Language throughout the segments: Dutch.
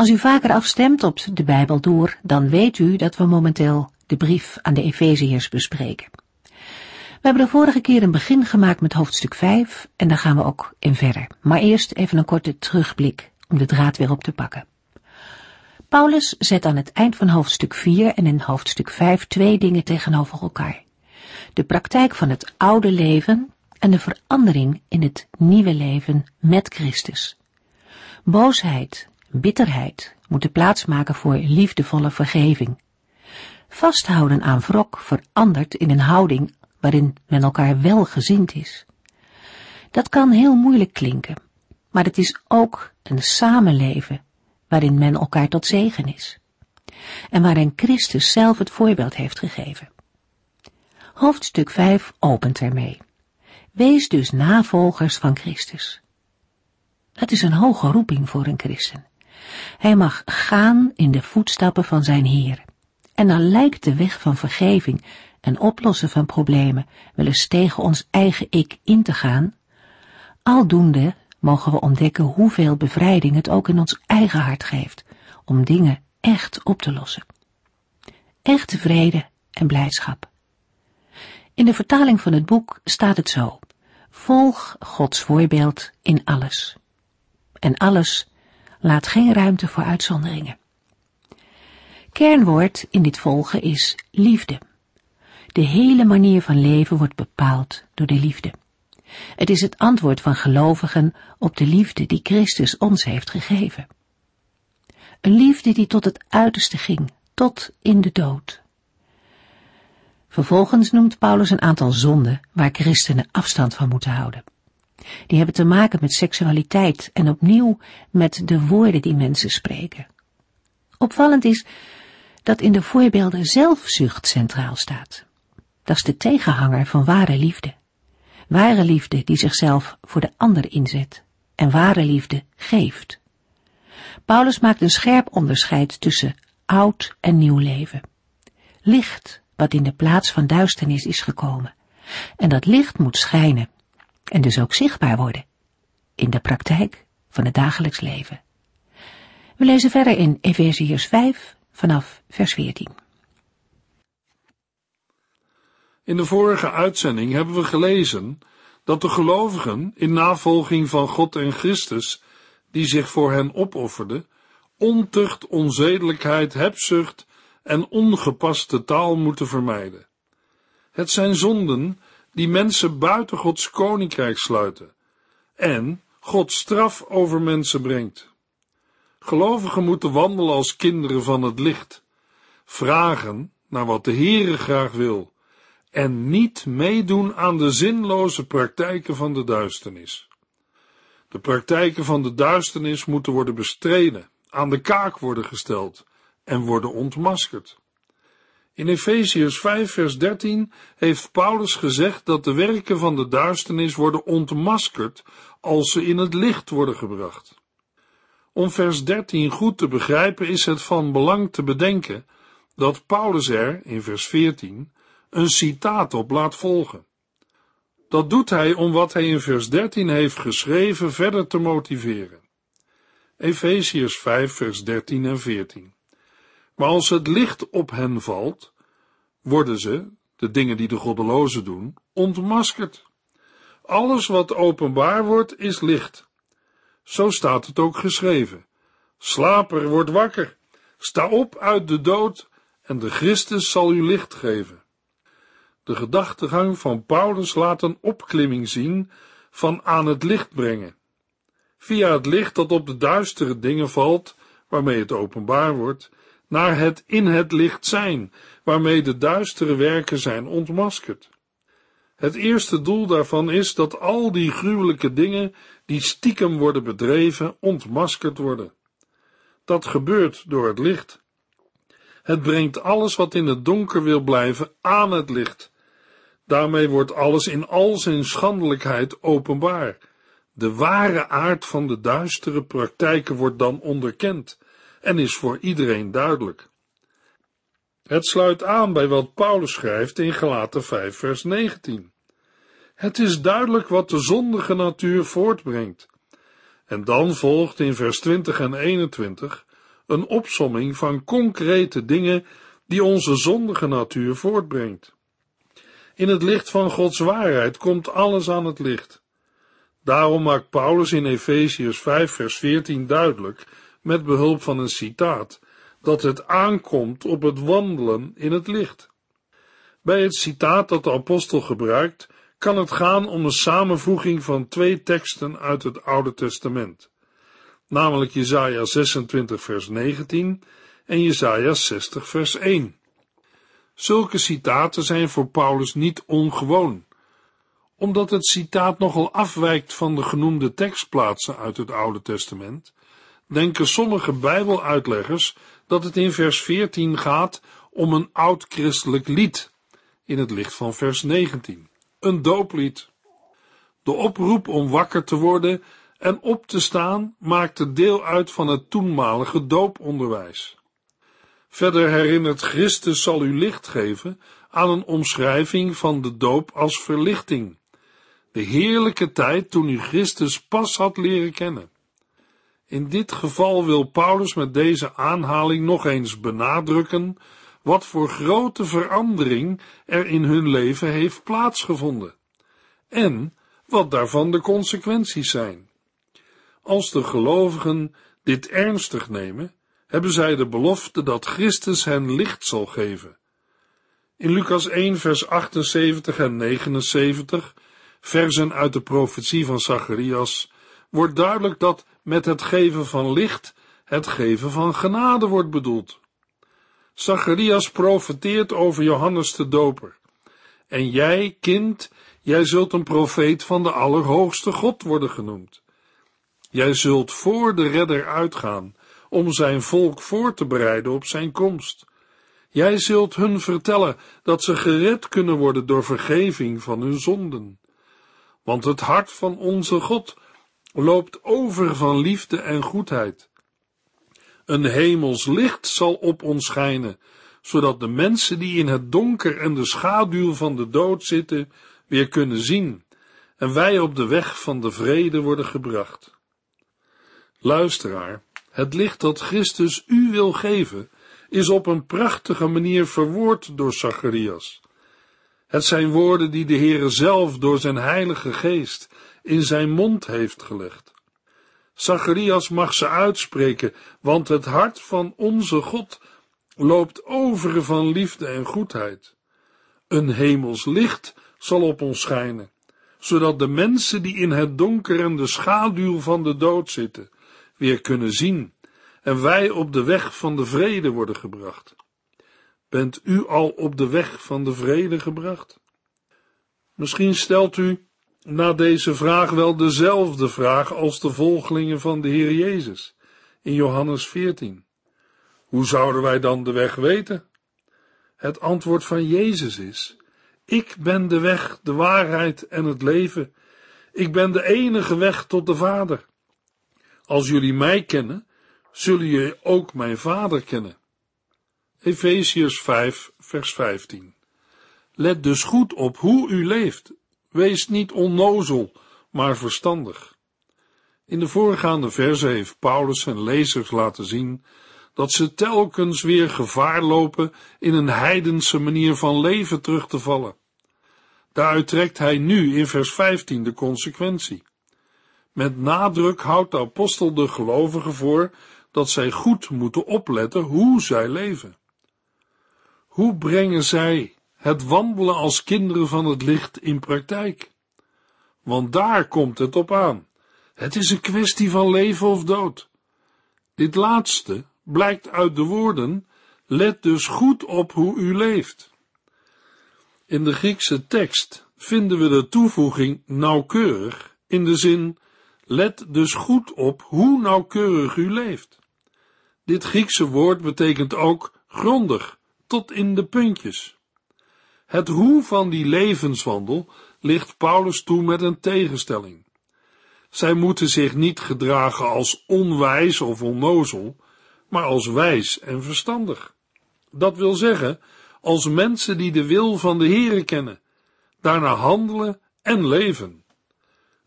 Als u vaker afstemt op de Bijbel door, dan weet u dat we momenteel de brief aan de Efeziërs bespreken. We hebben de vorige keer een begin gemaakt met hoofdstuk 5 en daar gaan we ook in verder. Maar eerst even een korte terugblik om de draad weer op te pakken. Paulus zet aan het eind van hoofdstuk 4 en in hoofdstuk 5 twee dingen tegenover elkaar. De praktijk van het oude leven en de verandering in het nieuwe leven met Christus. Boosheid, bitterheid moeten plaatsmaken voor liefdevolle vergeving. Vasthouden aan wrok verandert in een houding waarin men elkaar welgezind is. Dat kan heel moeilijk klinken, maar het is ook een samenleven waarin men elkaar tot zegen is. En waarin Christus zelf het voorbeeld heeft gegeven. Hoofdstuk 5 opent ermee. Wees dus navolgers van Christus. Dat is een hoge roeping voor een christen. Hij mag gaan in de voetstappen van zijn Heer. En dan lijkt de weg van vergeving en oplossen van problemen wel eens tegen ons eigen ik in te gaan. Aldoende mogen we ontdekken hoeveel bevrijding het ook in ons eigen hart geeft om dingen echt op te lossen. Echte vrede en blijdschap. In de vertaling van het boek staat het zo. Volg Gods voorbeeld in alles. En alles laat geen ruimte voor uitzonderingen. Kernwoord in dit volgen is liefde. De hele manier van leven wordt bepaald door de liefde. Het is het antwoord van gelovigen op de liefde die Christus ons heeft gegeven. Een liefde die tot het uiterste ging, tot in de dood. Vervolgens noemt Paulus een aantal zonden waar christenen afstand van moeten houden. Die hebben te maken met seksualiteit en opnieuw met de woorden die mensen spreken. Opvallend is dat in de voorbeelden zelfzucht centraal staat. Dat is de tegenhanger van ware liefde. Ware liefde die zichzelf voor de ander inzet en ware liefde geeft. Paulus maakt een scherp onderscheid tussen oud en nieuw leven. Licht wat in de plaats van duisternis is gekomen. En dat licht moet schijnen en dus ook zichtbaar worden in de praktijk van het dagelijks leven. We lezen verder in Efeziërs 5 vanaf vers 14. In de vorige uitzending hebben we gelezen dat de gelovigen in navolging van God en Christus, die zich voor hen opofferden, ontucht, onzedelijkheid, hebzucht en ongepaste taal moeten vermijden. Het zijn zonden die mensen buiten Gods koninkrijk sluiten en Gods straf over mensen brengt. Gelovigen moeten wandelen als kinderen van het licht, vragen naar wat de Heere graag wil en niet meedoen aan de zinloze praktijken van de duisternis. De praktijken van de duisternis moeten worden bestreden, aan de kaak worden gesteld en worden ontmaskerd. In Efeziërs 5 vers 13 heeft Paulus gezegd dat de werken van de duisternis worden ontmaskerd als ze in het licht worden gebracht. Om vers 13 goed te begrijpen is het van belang te bedenken dat Paulus er, in vers 14, een citaat op laat volgen. Dat doet hij om wat hij in vers 13 heeft geschreven verder te motiveren. Efeziërs 5 vers 13 en 14. Maar als het licht op hen valt, worden ze, de dingen die de goddelozen doen, ontmaskerd. Alles wat openbaar wordt, is licht. Zo staat het ook geschreven. Slaper, word wakker. Sta op uit de dood en de Christus zal u licht geven. De gedachtegang van Paulus laat een opklimming zien van aan het licht brengen. Via het licht dat op de duistere dingen valt, waarmee het openbaar wordt, naar het in het licht zijn, waarmee de duistere werken zijn ontmaskerd. Het eerste doel daarvan is dat al die gruwelijke dingen die stiekem worden bedreven, ontmaskerd worden. Dat gebeurt door het licht. Het brengt alles wat in het donker wil blijven aan het licht. Daarmee wordt alles in al zijn schandelijkheid openbaar. De ware aard van de duistere praktijken wordt dan onderkend en is voor iedereen duidelijk. Het sluit aan bij wat Paulus schrijft in Galaten 5 vers 19. Het is duidelijk wat de zondige natuur voortbrengt. En dan volgt in vers 20 en 21 een opsomming van concrete dingen die onze zondige natuur voortbrengt. In het licht van Gods waarheid komt alles aan het licht. Daarom maakt Paulus in Efesiërs 5 vers 14 duidelijk, met behulp van een citaat, dat het aankomt op het wandelen in het licht. Bij het citaat dat de apostel gebruikt, kan het gaan om een samenvoeging van twee teksten uit het Oude Testament, namelijk Jesaja 26 vers 19 en Jesaja 60 vers 1. Zulke citaten zijn voor Paulus niet ongewoon, omdat het citaat nogal afwijkt van de genoemde tekstplaatsen uit het Oude Testament, denken sommige Bijbeluitleggers dat het in vers 14 gaat om een oud-christelijk lied, in het licht van vers 19, een dooplied. De oproep om wakker te worden en op te staan maakte deel uit van het toenmalige dooponderwijs. Verder herinnert Christus zal u licht geven aan een omschrijving van de doop als verlichting. De heerlijke tijd toen u Christus pas had leren kennen. In dit geval wil Paulus met deze aanhaling nog eens benadrukken wat voor grote verandering er in hun leven heeft plaatsgevonden en wat daarvan de consequenties zijn. Als de gelovigen dit ernstig nemen, hebben zij de belofte dat Christus hen licht zal geven. In Lucas 1 vers 78 en 79, versen uit de profetie van Zacharias, wordt duidelijk dat met het geven van licht het geven van genade wordt bedoeld. Zacharias profeteert over Johannes de Doper. En jij, kind, jij zult een profeet van de Allerhoogste God worden genoemd. Jij zult voor de redder uitgaan, om zijn volk voor te bereiden op zijn komst. Jij zult hun vertellen dat ze gered kunnen worden door vergeving van hun zonden. Want het hart van onze God loopt over van liefde en goedheid. Een hemels licht zal op ons schijnen, zodat de mensen die in het donker en de schaduw van de dood zitten, weer kunnen zien en wij op de weg van de vrede worden gebracht. Luisteraar, het licht dat Christus u wil geven, is op een prachtige manier verwoord door Zacharias. Het zijn woorden die de Heere zelf door zijn heilige geest in zijn mond heeft gelegd. Zacharias mag ze uitspreken, want het hart van onze God loopt over van liefde en goedheid. Een hemels licht zal op ons schijnen, zodat de mensen die in het donker en de schaduw van de dood zitten, weer kunnen zien en wij op de weg van de vrede worden gebracht. Bent u al op de weg van de vrede gebracht? Misschien stelt u na deze vraag wel dezelfde vraag als de volgelingen van de Heer Jezus in Johannes 14. Hoe zouden wij dan de weg weten? Het antwoord van Jezus is: Ik ben de weg, de waarheid en het leven. Ik ben de enige weg tot de Vader. Als jullie mij kennen, zullen jullie ook mijn Vader kennen. Efeziërs 5, vers 15. Let dus goed op hoe u leeft. Wees niet onnozel, maar verstandig. In de voorgaande verse heeft Paulus zijn lezers laten zien dat ze telkens weer gevaar lopen in een heidense manier van leven terug te vallen. Daaruit trekt hij nu in vers 15 de consequentie. Met nadruk houdt de apostel de gelovigen voor dat zij goed moeten opletten hoe zij leven. Hoe brengen zij het wandelen als kinderen van het licht in praktijk? Want daar komt het op aan. Het is een kwestie van leven of dood. Dit laatste blijkt uit de woorden: let dus goed op hoe u leeft. In de Griekse tekst vinden we de toevoeging nauwkeurig in de zin: let dus goed op hoe nauwkeurig u leeft. Dit Griekse woord betekent ook grondig, tot in de puntjes. Het hoe van die levenswandel ligt Paulus toe met een tegenstelling. Zij moeten zich niet gedragen als onwijs of onnozel, maar als wijs en verstandig. Dat wil zeggen, als mensen die de wil van de Heere kennen, daarna handelen en leven.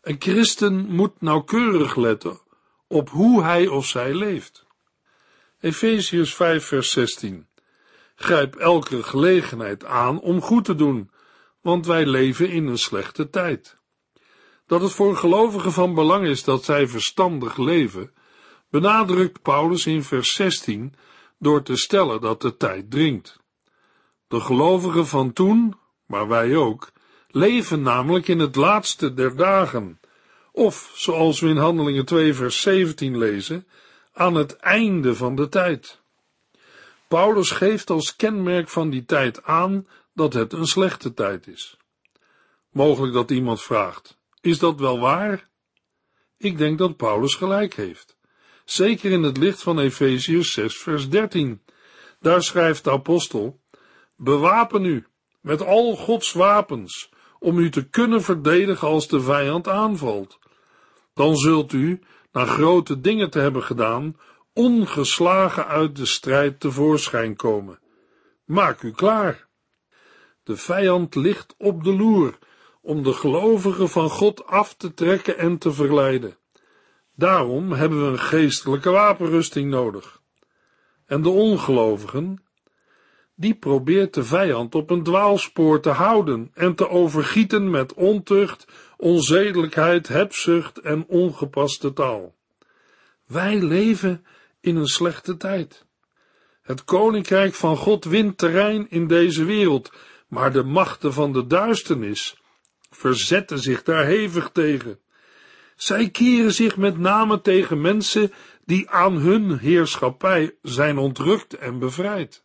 Een christen moet nauwkeurig letten op hoe hij of zij leeft. Efeziërs 5 vers 16 Grijp elke gelegenheid aan om goed te doen, want wij leven in een slechte tijd. Dat het voor gelovigen van belang is dat zij verstandig leven, benadrukt Paulus in vers 16 door te stellen dat de tijd dringt. De gelovigen van toen, maar wij ook, leven namelijk in het laatste der dagen, of, zoals we in Handelingen 2 vers 17 lezen, aan het einde van de tijd. Paulus geeft als kenmerk van die tijd aan dat het een slechte tijd is. Mogelijk dat iemand vraagt, is dat wel waar? Ik denk dat Paulus gelijk heeft. Zeker in het licht van Efeziërs 6 vers 13. Daar schrijft de apostel, bewapen u met al Gods wapens, om u te kunnen verdedigen als de vijand aanvalt. Dan zult u, na grote dingen te hebben gedaan, ongeslagen uit de strijd tevoorschijn komen. Maak u klaar. De vijand ligt op de loer om de gelovigen van God af te trekken en te verleiden. Daarom hebben we een geestelijke wapenrusting nodig. En de ongelovigen, die probeert de vijand op een dwaalspoor te houden en te overgieten met ontucht, onzedelijkheid, hebzucht en ongepaste taal. Wij leven in een slechte tijd. Het koninkrijk van God wint terrein in deze wereld, maar de machten van de duisternis verzetten zich daar hevig tegen. Zij keren zich met name tegen mensen die aan hun heerschappij zijn ontrukt en bevrijd.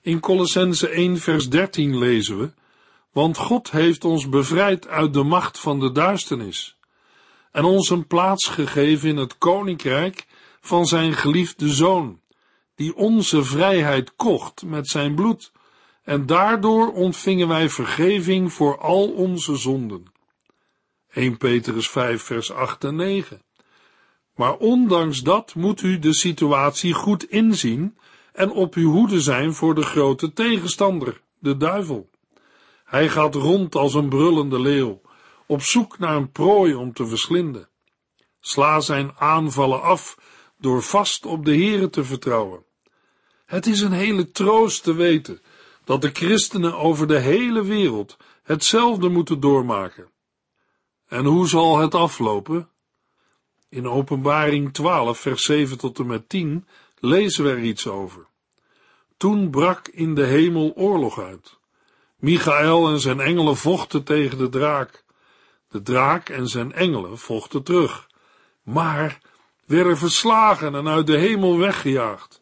In Colossense 1 vers 13 lezen we, want God heeft ons bevrijd uit de macht van de duisternis en ons een plaats gegeven in het koninkrijk van zijn geliefde zoon, die onze vrijheid kocht met zijn bloed, en daardoor ontvingen wij vergeving voor al onze zonden. 1 Petrus 5 vers 8 en 9. Maar ondanks dat moet u de situatie goed inzien en op uw hoede zijn voor de grote tegenstander, de duivel. Hij gaat rond als een brullende leeuw, op zoek naar een prooi om te verslinden. Sla zijn aanvallen af door vast op de Heere te vertrouwen. Het is een hele troost te weten dat de christenen over de hele wereld hetzelfde moeten doormaken. En hoe zal het aflopen? In Openbaring 12, vers 7 tot en met 10 lezen we er iets over. Toen brak in de hemel oorlog uit. Michael en zijn engelen vochten tegen de draak. De draak en zijn engelen vochten terug, maar werden verslagen en uit de hemel weggejaagd.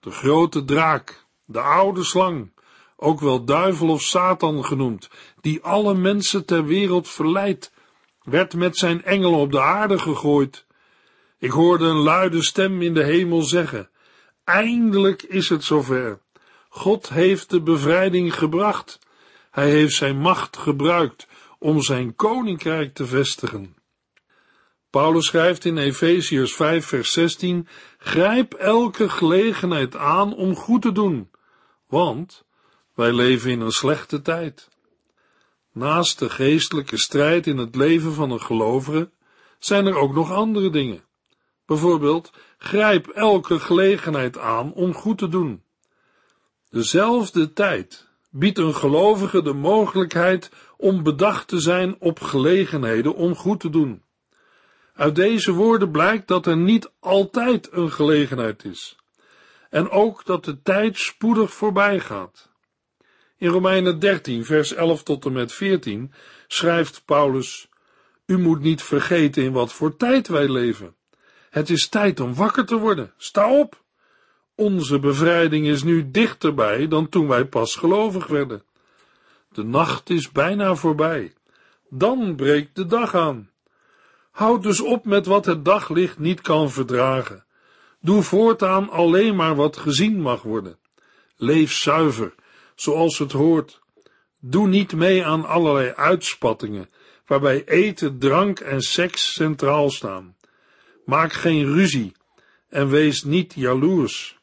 De grote draak, de oude slang, ook wel duivel of Satan genoemd, die alle mensen ter wereld verleidt, werd met zijn engelen op de aarde gegooid. Ik hoorde een luide stem in de hemel zeggen, eindelijk is het zover. God heeft de bevrijding gebracht. Hij heeft zijn macht gebruikt om zijn koninkrijk te vestigen. Paulus schrijft in Efeziërs 5 vers 16, grijp elke gelegenheid aan om goed te doen, want wij leven in een slechte tijd. Naast de geestelijke strijd in het leven van een gelovige zijn er ook nog andere dingen. Bijvoorbeeld, grijp elke gelegenheid aan om goed te doen. Dezelfde tijd biedt een gelovige de mogelijkheid om bedacht te zijn op gelegenheden om goed te doen. Uit deze woorden blijkt dat er niet altijd een gelegenheid is. En ook dat de tijd spoedig voorbij gaat. In Romeinen 13, vers 11 tot en met 14 schrijft Paulus: U moet niet vergeten in wat voor tijd wij leven. Het is tijd om wakker te worden. Sta op! Onze bevrijding is nu dichterbij dan toen wij pas gelovig werden. De nacht is bijna voorbij. Dan breekt de dag aan. Houd dus op met wat het daglicht niet kan verdragen. Doe voortaan alleen maar wat gezien mag worden. Leef zuiver, zoals het hoort. Doe niet mee aan allerlei uitspattingen, waarbij eten, drank en seks centraal staan. Maak geen ruzie en wees niet jaloers.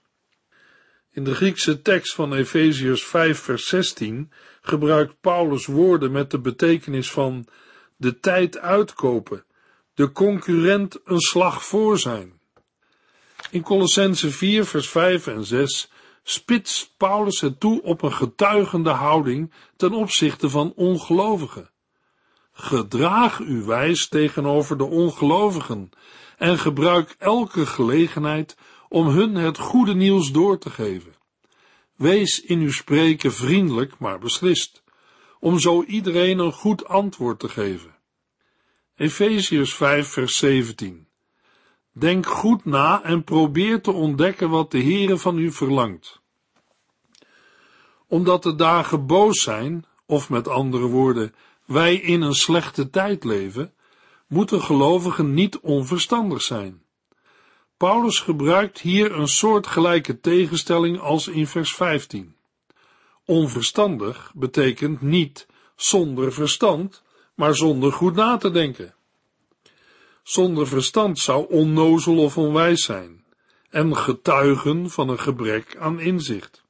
In de Griekse tekst van Efeziërs 5 vers 16 gebruikt Paulus woorden met de betekenis van de tijd uitkopen, de concurrent een slag voor zijn. In Colossense 4 vers 5 en 6 spitst Paulus het toe op een getuigende houding ten opzichte van ongelovigen. Gedraag u wijs tegenover de ongelovigen en gebruik elke gelegenheid om hun het goede nieuws door te geven. Wees in uw spreken vriendelijk, maar beslist, om zo iedereen een goed antwoord te geven. Efeziërs 5 vers 17 Denk goed na en probeer te ontdekken wat de Heere van u verlangt. Omdat de dagen boos zijn, of met andere woorden, wij in een slechte tijd leven, moeten gelovigen niet onverstandig zijn. Paulus gebruikt hier een soortgelijke tegenstelling als in vers 15. Onverstandig betekent niet zonder verstand, maar zonder goed na te denken. Zonder verstand zou onnozel of onwijs zijn en getuigen van een gebrek aan inzicht.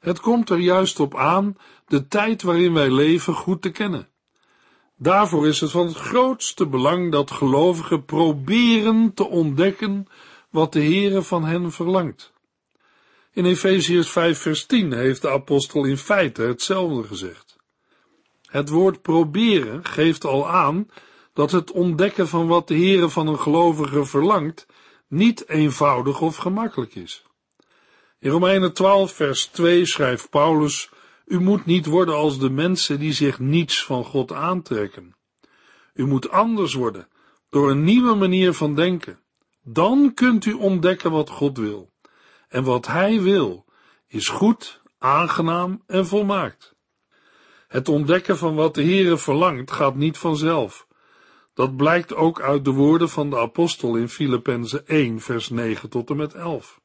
Het komt er juist op aan de tijd waarin wij leven goed te kennen. Daarvoor is het van het grootste belang dat gelovigen proberen te ontdekken wat de Heere van hen verlangt. In Efeziërs 5 vers 10 heeft de apostel in feite hetzelfde gezegd. Het woord proberen geeft al aan dat het ontdekken van wat de Heere van een gelovige verlangt niet eenvoudig of gemakkelijk is. In Romeinen 12 vers 2 schrijft Paulus u moet niet worden als de mensen die zich niets van God aantrekken. U moet anders worden, door een nieuwe manier van denken. Dan kunt u ontdekken wat God wil. En wat Hij wil, is goed, aangenaam en volmaakt. Het ontdekken van wat de Heere verlangt gaat niet vanzelf. Dat blijkt ook uit de woorden van de apostel in Filippenzen 1 vers 9 tot en met 11.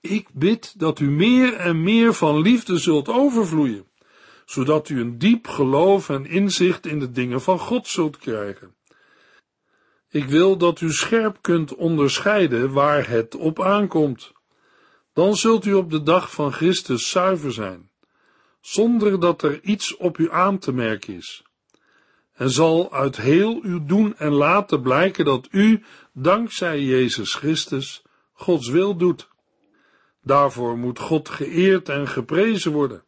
Ik bid dat u meer en meer van liefde zult overvloeien, zodat u een diep geloof en inzicht in de dingen van God zult krijgen. Ik wil dat u scherp kunt onderscheiden waar het op aankomt. Dan zult u op de dag van Christus zuiver zijn, zonder dat er iets op u aan te merken is. En zal uit heel uw doen en laten blijken dat u, dankzij Jezus Christus, Gods wil doet. Daarvoor moet God geëerd en geprezen worden.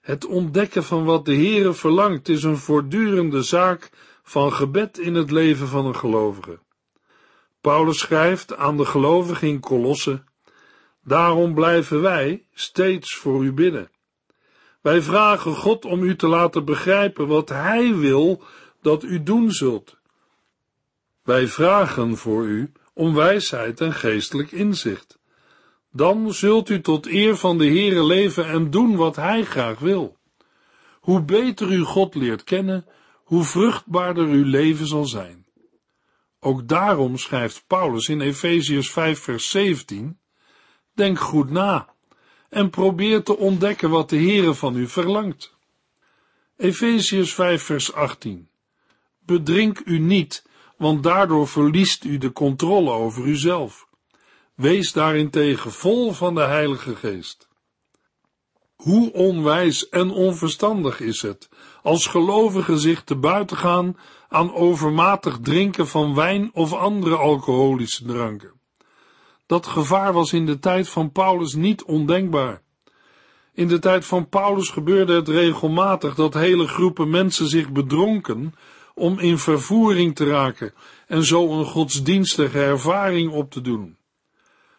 Het ontdekken van wat de Heere verlangt is een voortdurende zaak van gebed in het leven van een gelovige. Paulus schrijft aan de gelovigen in Kolosse: Daarom blijven wij steeds voor u bidden. Wij vragen God om u te laten begrijpen wat Hij wil dat u doen zult. Wij vragen voor u om wijsheid en geestelijk inzicht dan zult u tot eer van de Heere leven en doen wat Hij graag wil. Hoe beter u God leert kennen, hoe vruchtbaarder uw leven zal zijn. Ook daarom schrijft Paulus in Efeziërs 5 vers 17, Denk goed na en probeer te ontdekken wat de Heere van u verlangt. Efeziërs 5 vers 18, Bedrink u niet, want daardoor verliest u de controle over uzelf. Wees daarentegen vol van de Heilige Geest. Hoe onwijs en onverstandig is het als gelovigen zich te buiten gaan aan overmatig drinken van wijn of andere alcoholische dranken. Dat gevaar was in de tijd van Paulus niet ondenkbaar. In de tijd van Paulus gebeurde het regelmatig dat hele groepen mensen zich bedronken om in vervoering te raken en zo een godsdienstige ervaring op te doen.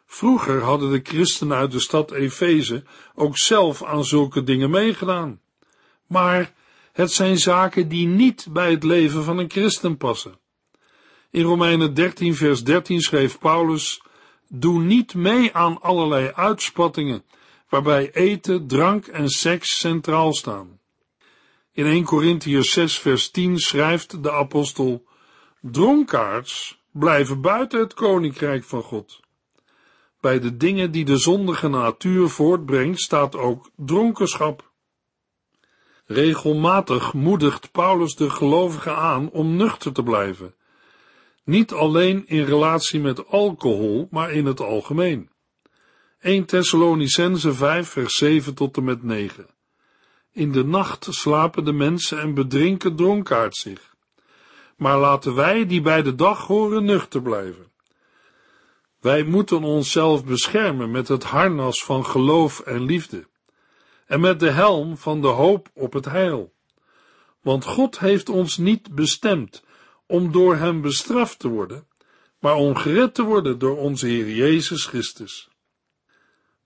Vroeger hadden de christenen uit de stad Efeze ook zelf aan zulke dingen meegedaan. Maar het zijn zaken die niet bij het leven van een christen passen. In Romeinen 13 vers 13 schreef Paulus, Doe niet mee aan allerlei uitspattingen, waarbij eten, drank en seks centraal staan. In 1 Corinthians 6 vers 10 schrijft de apostel, Dronkaards blijven buiten het koninkrijk van God. Bij de dingen die de zondige natuur voortbrengt staat ook dronkenschap. Regelmatig moedigt Paulus de gelovigen aan om nuchter te blijven. Niet alleen in relatie met alcohol, maar in het algemeen. 1 Thessalonicense 5 vers 7 tot en met 9. In de nacht slapen de mensen en bedrinken dronkaard zich. Maar laten wij die bij de dag horen nuchter blijven. Wij moeten onszelf beschermen met het harnas van geloof en liefde en met de helm van de hoop op het heil. Want God heeft ons niet bestemd om door hem bestraft te worden, maar om gered te worden door onze Heer Jezus Christus.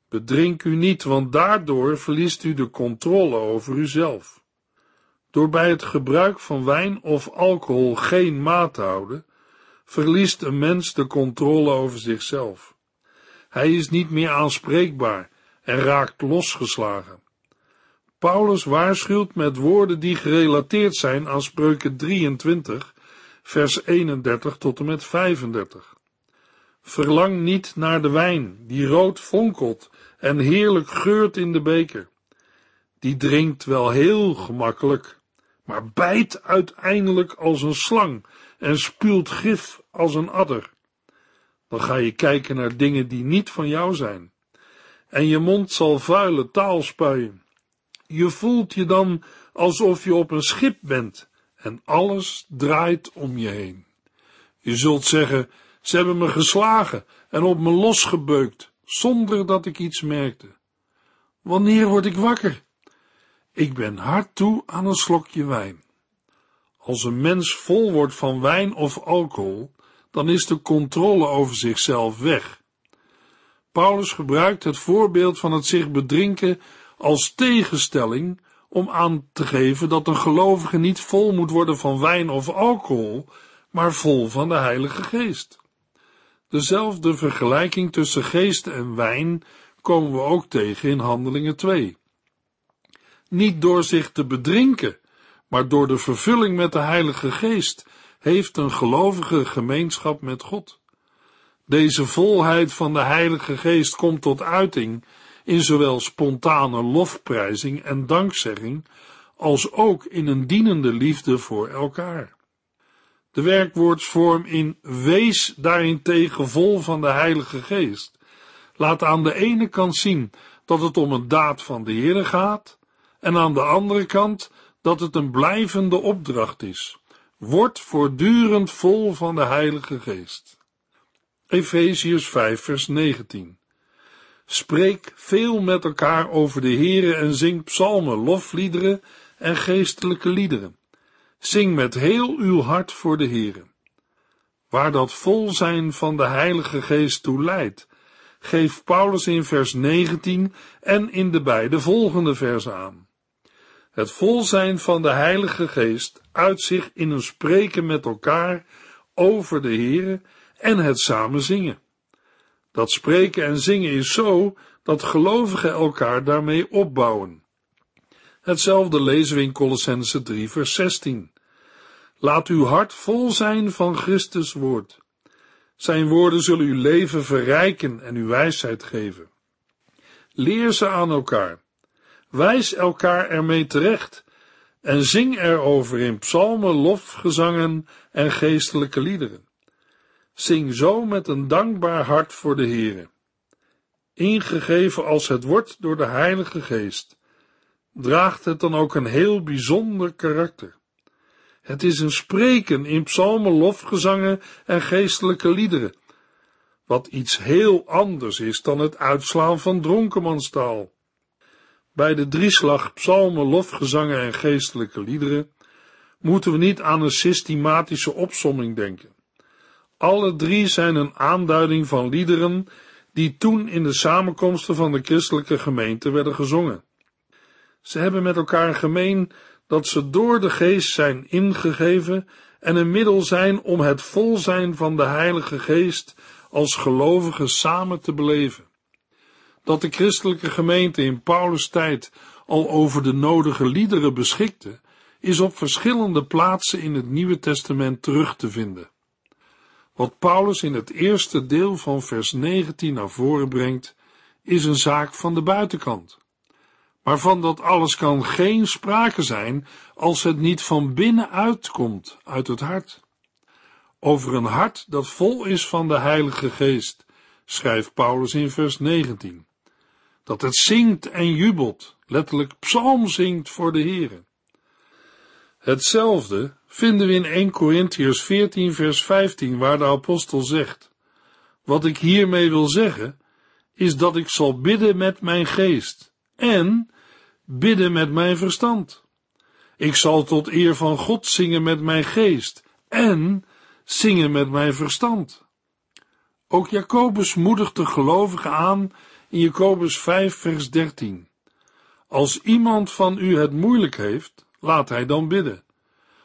Bedrink u niet, want daardoor verliest u de controle over uzelf. Door bij het gebruik van wijn of alcohol geen maat te houden, verliest een mens de controle over zichzelf. Hij is niet meer aanspreekbaar en raakt losgeslagen. Paulus waarschuwt met woorden die gerelateerd zijn aan spreuken 23, vers 31 tot en met 35. Verlang niet naar de wijn, die rood fonkelt en heerlijk geurt in de beker. Die drinkt wel heel gemakkelijk, maar bijt uiteindelijk als een slang en spuwt gif als een adder. Dan ga je kijken naar dingen die niet van jou zijn. En je mond zal vuile taal spuien. Je voelt je dan alsof je op een schip bent en alles draait om je heen. Je zult zeggen, ze hebben me geslagen en op me losgebeukt, zonder dat ik iets merkte. Wanneer word ik wakker? Ik ben hard toe aan een slokje wijn. Als een mens vol wordt van wijn of alcohol, dan is de controle over zichzelf weg. Paulus gebruikt het voorbeeld van het zich bedrinken als tegenstelling om aan te geven dat een gelovige niet vol moet worden van wijn of alcohol, maar vol van de Heilige Geest. Dezelfde vergelijking tussen geest en wijn komen we ook tegen in Handelingen 2. Niet door zich te bedrinken, maar door de vervulling met de Heilige Geest heeft een gelovige gemeenschap met God. Deze volheid van de Heilige Geest komt tot uiting in zowel spontane lofprijzing en dankzegging, als ook in een dienende liefde voor elkaar. De werkwoordsvorm in wees daarentegen vol van de Heilige Geest laat aan de ene kant zien dat het om een daad van de Heere gaat, en aan de andere kant dat het een blijvende opdracht is. Word voortdurend vol van de Heilige Geest. Efeziërs 5 vers 19 Spreek veel met elkaar over de Heere en zing psalmen, lofliederen en geestelijke liederen. Zing met heel uw hart voor de Heere. Waar dat vol zijn van de Heilige Geest toe leidt, geeft Paulus in vers 19 en in de beide volgende versen aan. Het vol zijn van de Heilige Geest uit zich in een spreken met elkaar over de Heere en het samen zingen. Dat spreken en zingen is zo dat gelovigen elkaar daarmee opbouwen. Hetzelfde lezen we in Colossense 3 vers 16. Laat uw hart vol zijn van Christus woord. Zijn woorden zullen uw leven verrijken en uw wijsheid geven. Leer ze aan elkaar. Wijs elkaar ermee terecht en zing erover in psalmen, lofgezangen en geestelijke liederen. Zing zo met een dankbaar hart voor de Heere. Ingegeven als het wordt door de Heilige Geest, draagt het dan ook een heel bijzonder karakter. Het is een spreken in psalmen, lofgezangen en geestelijke liederen, wat iets heel anders is dan het uitslaan van dronkenmanstaal. Bij de drieslag psalmen, lofgezangen en geestelijke liederen moeten we niet aan een systematische opsomming denken. Alle drie zijn een aanduiding van liederen die toen in de samenkomsten van de christelijke gemeente werden gezongen. Ze hebben met elkaar gemeen dat ze door de geest zijn ingegeven en een middel zijn om het vol zijn van de Heilige Geest als gelovigen samen te beleven. Dat de christelijke gemeente in Paulus' tijd al over de nodige liederen beschikte, is op verschillende plaatsen in het Nieuwe Testament terug te vinden. Wat Paulus in het eerste deel van vers 19 naar voren brengt, is een zaak van de buitenkant. Maar van dat alles kan geen sprake zijn als het niet van binnenuit komt, uit het hart. Over een hart dat vol is van de Heilige Geest, schrijft Paulus in vers 19. Dat het zingt en jubelt, letterlijk psalm zingt voor de Here. Hetzelfde vinden we in 1 Corinthians 14 vers 15 waar de apostel zegt, wat ik hiermee wil zeggen, is dat ik zal bidden met mijn geest en bidden met mijn verstand. Ik zal tot eer van God zingen met mijn geest en zingen met mijn verstand. Ook Jacobus moedigt de gelovigen aan in Jacobus 5 vers 13. Als iemand van u het moeilijk heeft, laat hij dan bidden.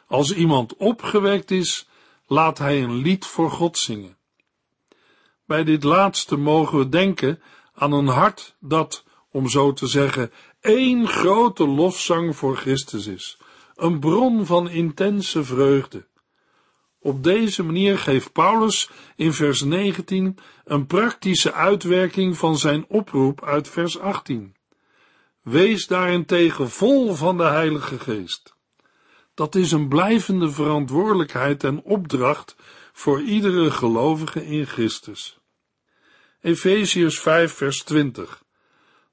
Als iemand opgewekt is, laat hij een lied voor God zingen. Bij dit laatste mogen we denken aan een hart dat, om zo te zeggen, één grote lofzang voor Christus is, een bron van intense vreugde. Op deze manier geeft Paulus in vers 19 een praktische uitwerking van zijn oproep uit vers 18. Wees daarentegen vol van de Heilige Geest. Dat is een blijvende verantwoordelijkheid en opdracht voor iedere gelovige in Christus. Efeziërs 5 vers 20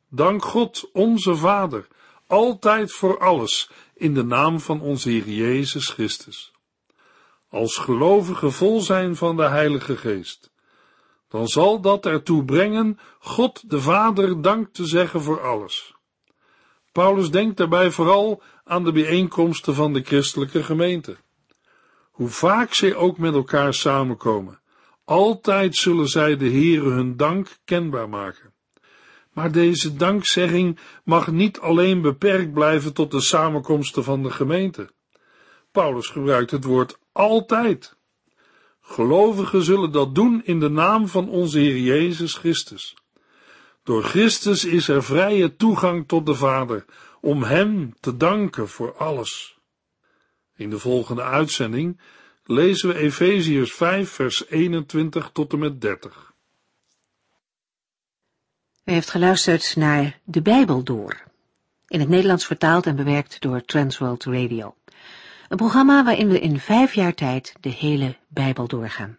Dank God, onze Vader, altijd voor alles, in de naam van onze Heer Jezus Christus. Als gelovigen vol zijn van de Heilige Geest, dan zal dat ertoe brengen God de Vader dank te zeggen voor alles. Paulus denkt daarbij vooral aan de bijeenkomsten van de christelijke gemeente. Hoe vaak zij ook met elkaar samenkomen, altijd zullen zij de Heere hun dank kenbaar maken. Maar deze dankzegging mag niet alleen beperkt blijven tot de samenkomsten van de gemeente. Paulus gebruikt het woord altijd. Gelovigen zullen dat doen in de naam van onze Heer Jezus Christus. Door Christus is er vrije toegang tot de Vader, om Hem te danken voor alles. In de volgende uitzending lezen we Efeziërs 5, vers 21 tot en met 30. U heeft geluisterd naar De Bijbel Door, in het Nederlands vertaald en bewerkt door Transworld Radio. Een programma waarin we in vijf jaar tijd de hele Bijbel doorgaan.